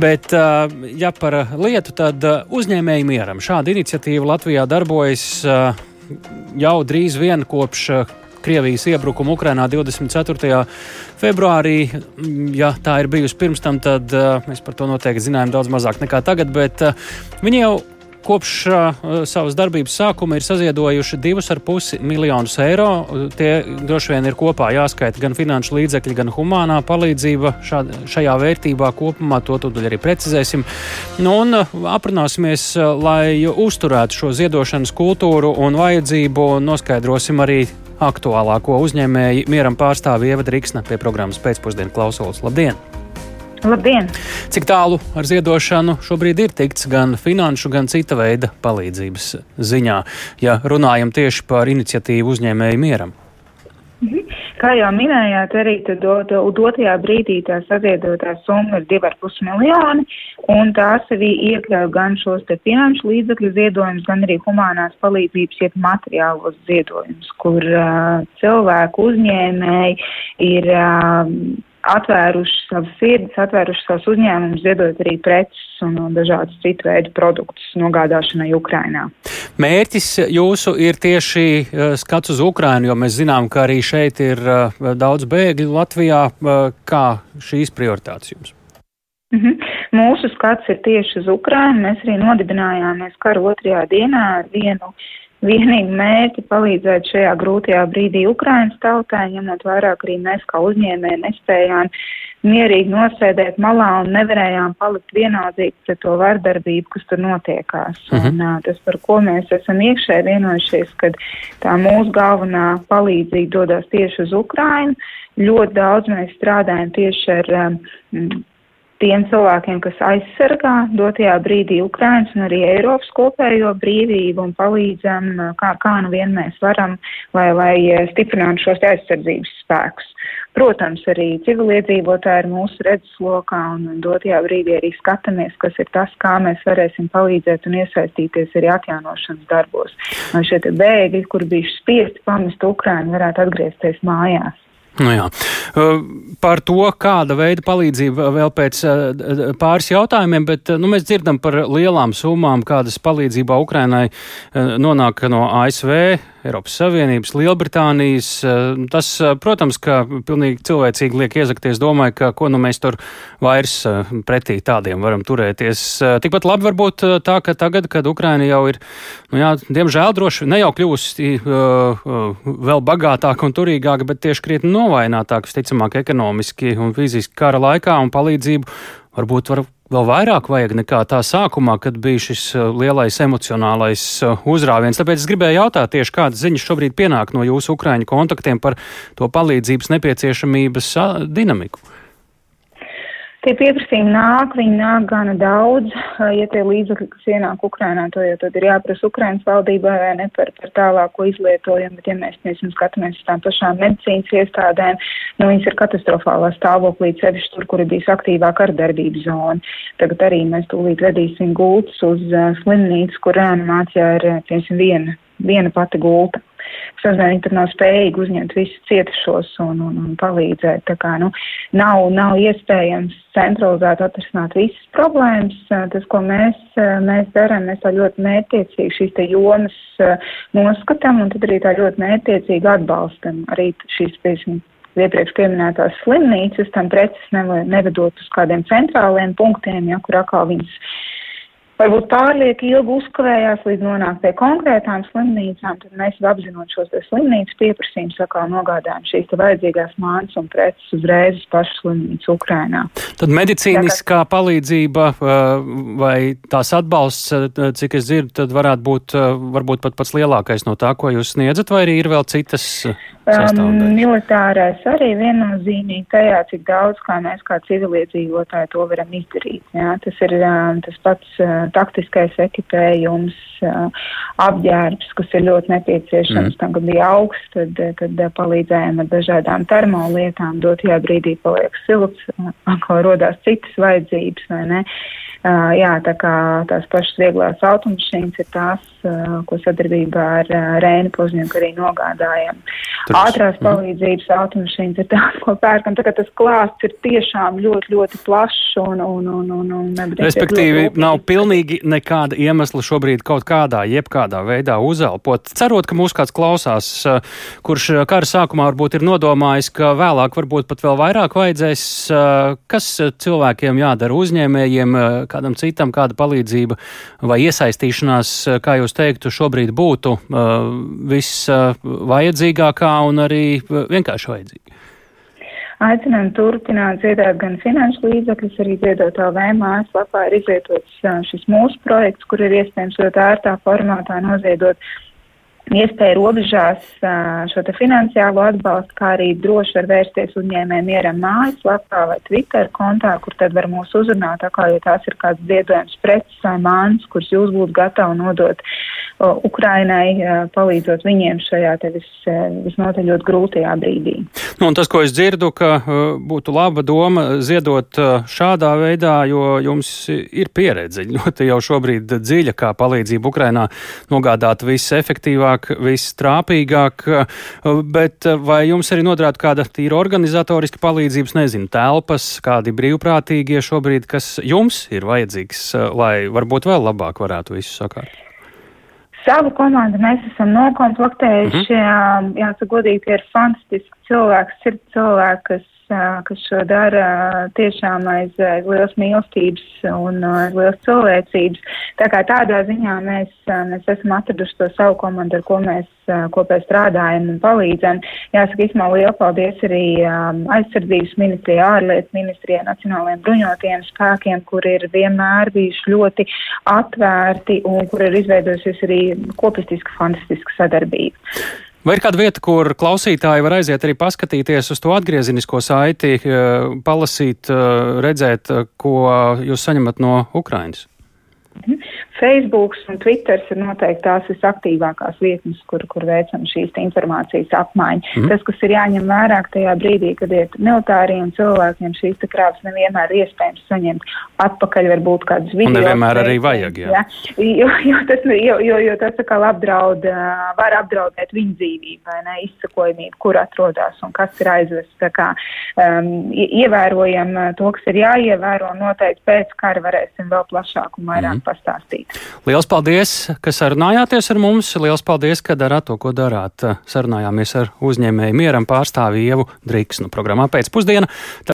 Bet, ja par lietu, tad uzņēmēji mieram šāda iniciatīva Latvijā darbojas jau drīz vien kopš Krievijas iebrukumu Ukrainā 24. februārī. Ja tā ir bijusi pirms tam, tad mēs par to noteikti zinājām daudz mazāk nekā tagad, bet viņi jau kopš uh, savas darbības sākuma ir saziedojuši 2,5 miljonus eiro. Tie droši vien ir kopā jāskaita gan finanšu līdzekļi, gan humānā palīdzība šād, šajā vērtībā kopumā. To tūdaļ arī precizēsim. Nu, un uh, aprunāsimies, uh, lai uzturētu šo ziedošanas kultūru un vajadzību, noskaidrosim arī aktuālāko uzņēmēju mieram pārstāvi Ieva Driksna pie programmas pēcpusdienu klausulas. Labdien! Labdien! Cik tālu ar ziedošanu šobrīd ir tikts gan finanšu, gan cita veida palīdzības ziņā, ja runājam tieši par iniciatīvu uzņēmēju mieram? Mhm. Kā jau minējāt, arī dotajā brīdī tā saziedotā summa ir 2,5 miljoni, un tās arī iekļauj gan šos te finanšu līdzekļu ziedojumus, gan arī humanās palīdzības, jeb materiālos ziedojumus, kur uh, cilvēku uzņēmēji ir uh, atvēruši savas sirdis, atvēruši savus uzņēmumus, ziedot arī preces un dažādus citu veidu produktus nogādāšanai Ukrainā. Mērķis jūsu ir tieši uh, skats uz Ukrainu, jo mēs zinām, ka arī šeit ir uh, daudz bēgļu Latvijā. Uh, kā šīs prioritātes jums? Mm -hmm. Mūsu skats ir tieši uz Ukrainu. Mēs arī nodibinājāmies kara otrajā dienā ar vienu vienīgi mērķi palīdzēt šajā grūtajā brīdī Ukrainas tautai, ņemot vairāk arī mēs kā uzņēmēji nespējām mierīgi nosēdēt malā un nevarējām palikt vienaldzīgi pret to vardarbību, kas tur notiekās. Uh. -huh. Un, uh, tas, par ko mēs esam iekšēji vienojušies, kad tā mūsu galvenā palīdzība dodas tieši uz Ukrainu. Ļoti daudz mēs strādājam tieši ar um, tiem cilvēkiem, kas aizsargā dotajā brīdī Ukrainas un arī Eiropas kopējo brīvību un palīdzam, kā, kā nu vien mēs varam, lai, lai stiprinātu šos aizsardzības spēkus. Protams, arī civiliedzīvotāji ir mūsu redzeslokā un dotajā brīdī arī skatāmies, kas ir tas, kā mēs varēsim palīdzēt un iesaistīties arī atjaunošanas darbos. Lai šie bēgļi, kur bijuši spiesti pamest Ukrainu, varētu atgriezties mājās. Nu jā. Par to, kāda veida palīdzība vēl pēc pāris jautājumiem, bet nu, mēs dzirdam par lielām summām, kādas palīdzībā Ukrainai nonāk no ASV, Eiropas Savienības, Lielbritānijas. Tas, protams, ka pilnīgi cilvēcīgi liek iezakties, domāju, ka ko nu mēs tur vairs pretī tādiem varam turēties. Tikpat labi varbūt tā, ka tagad, kad Ukraina jau ir, nu jā, diemžēl droši ne jau kļūst uh, vēl bagātāka un turīgāka, bet tieši krietni novājinātāka, visticamāk, ekonomiski un fiziski kara laikā un palīdzību varbūt var vēl vairāk vajag nekā tā sākumā, kad bija šis uh, lielais emocionālais uh, uzrāviens. Tāpēc es gribēju jautāt tieši kādas ziņas šobrīd pienāk no jūsu ukraiņu kontaktiem par to palīdzības nepieciešamības uh, dinamiku. Tie pieprasījumi nāk, viņi nāk gana daudz. Ja tie līdzekļi, kas ienāk Ukrainā, to jau tad ir jāprasa Ukrainas valdībai vai ne par, par tālāko izlietojumu, bet ja mēs, mēs skatāmies uz tām pašām medicīnas iestādēm, nu viņas ir katastrofālā stāvoklī, sevišķi tur, kur ir bijis aktīvā kardarbības zona. Tagad arī mēs tūlīt vedīsim gultus uz uh, slimnīcu, kur reanimācijā ir, piemēram, viena, viena pati gulta. Viņi tur nav spējīgi uzņemt visus cietušos un, un, un palīdzēt. Tā kā, nu, nav, nav iespējams centralizēt atrisināt visas problēmas. Tas, ko mēs, mēs darām, mēs tā ļoti mērķiecīgi šīs te jomas noskatām un tad arī tā ļoti mērķiecīgi atbalstam arī šīs, piemēram, iepriekš pieminētās slimnīcas, tam preces nevedot uz kādiem centrāliem punktiem, ja, kur atkal viņas varbūt pārlieku ilgi uzkavējās līdz nonākt pie konkrētām slimnīcām, tad mēs apzinot šos slimnīcas pieprasījumus, sakā nogādājam šīs vajadzīgās mājas un preces uzreiz uz pašu slimnīcu Ukrainā. Tad medicīniskā palīdzība vai tās atbalsts, cik es dzirdu, tad varētu būt varbūt pat pats lielākais no tā, ko jūs sniedzat, vai arī ir vēl citas Um, militārais arī viennozīmīgi tajā, cik daudz kā mēs kā civiliedzīvotāji to varam izdarīt. Jā. Tas ir um, tas pats uh, taktiskais ekipējums, apģērbs, kas ir ļoti nepieciešams. Mm. Tam, kad bija augsts, tad, tad palīdzējām ar dažādām termolietām, dotajā brīdī paliek silts, atkal rodās citas vajadzības, vai ne? Uh, jā, tā kā tās pašas vieglās automašīnas ir tās, uh, ko sadarbībā ar uh, Rēnu Pozņuku arī nogādājam. Tur, Ātrās mm. palīdzības automašīnas ir tās, ko pērkam. Kā tas klāsts ir tiešām ļoti, ļoti plašs un, un, un, un, un Respektīvi, ļoti nav pilnīgi nekāda iemesla šobrīd kaut kādā, jebkādā veidā uzelpot. Cerot, ka mūs kāds klausās, kurš kara sākumā varbūt ir nodomājis, ka vēlāk varbūt pat vēl vairāk vajadzēs, kas cilvēkiem jādara uzņēmējiem, kādam citam, kāda palīdzība vai iesaistīšanās, kā jūs teiktu, šobrīd būtu uh, visvajadzīgākā un arī vienkārši vajadzīga? Aicinām turpināt ziedot gan finanšu līdzekļus, arī ziedot LV mājaslapā ir izvietots šis mūsu projekts, kur ir iespējams ļoti ērtā formātā noziedot iespēja robežās šo te finansiālo atbalstu, kā arī droši var vērsties uzņēmējiem mieram mājaslapā vai Twitter kontā, kur tad var mūs uzrunāt, tā kā, ja tās ir kāds ziedojums preces vai māns, kurus jūs būtu gatavi nodot Ukrainai, palīdzot viņiem šajā vis, visnotaļ ļoti grūtajā brīdī. Nu, tas, ko es dzirdu, ka uh, būtu laba doma ziedot šādā veidā, jo jums ir pieredze ļoti jau šobrīd dziļa, kā palīdzība Ukrainā nogādāt visefektīvāk vistrāpīgāk, bet vai jums arī noderētu kāda tīra organizatoriska palīdzības, nezinu, telpas, kādi brīvprātīgie šobrīd, kas jums ir vajadzīgs, lai varbūt vēl labāk varētu visu sakārt? Savu komandu mēs esam nokomplektējuši. Mm -hmm. Jāsaka, godīgi, ir fantastiski cilvēki, ir cilvēki, kas kas šo dara tiešām aiz, liels mīlestības un liels cilvēcības. Tā kā tādā ziņā mēs, mēs esam atraduši to savu komandu, ar ko mēs kopā strādājam un palīdzam. Jāsaka, īsumā liela paldies arī aizsardzības ministrijai, ārlietu ministrijai, nacionālajiem bruņotajiem spēkiem, kur ir vienmēr bijuši ļoti atvērti un kur ir izveidojusies arī kopistiska, fantastiska sadarbība. Vai ir kāda vieta, kur klausītāji var aiziet arī paskatīties uz to atgriezinisko saiti, eh, palasīt, eh, redzēt, eh, ko jūs saņemat no Ukrainas? Mhm. Facebook un Twitter ir noteikti tās visaktīvākās vietnes, kur, kur veicam šīs informācijas apmaiņu. Mm. Tas, kas ir jāņem vērā tajā brīdī, kad ir militāriem cilvēkiem šīs krāpes nevienmēr ir iespējams saņemt atpakaļ, varbūt kādus video. Un nevienmēr arī vajag, jā. jā. Jo, jo, tas, jo, jo, jo tas tā kā apdraud, var apdraudēt viņu dzīvību, vai ne, izsakojamību, kur atrodas un kas ir aizvests. Tā kā um, ievērojam to, kas ir jāievēro, noteikti pēc kara varēsim vēl plašāk un vairāk mm. pastāstīt. Liels paldies, ka sarunājāties ar mums. Liels paldies, ka darāt to, ko darāt. Sarunājāmies ar uzņēmēju mieram pārstāvju Ievu Driksnu programmā pēcpusdiena.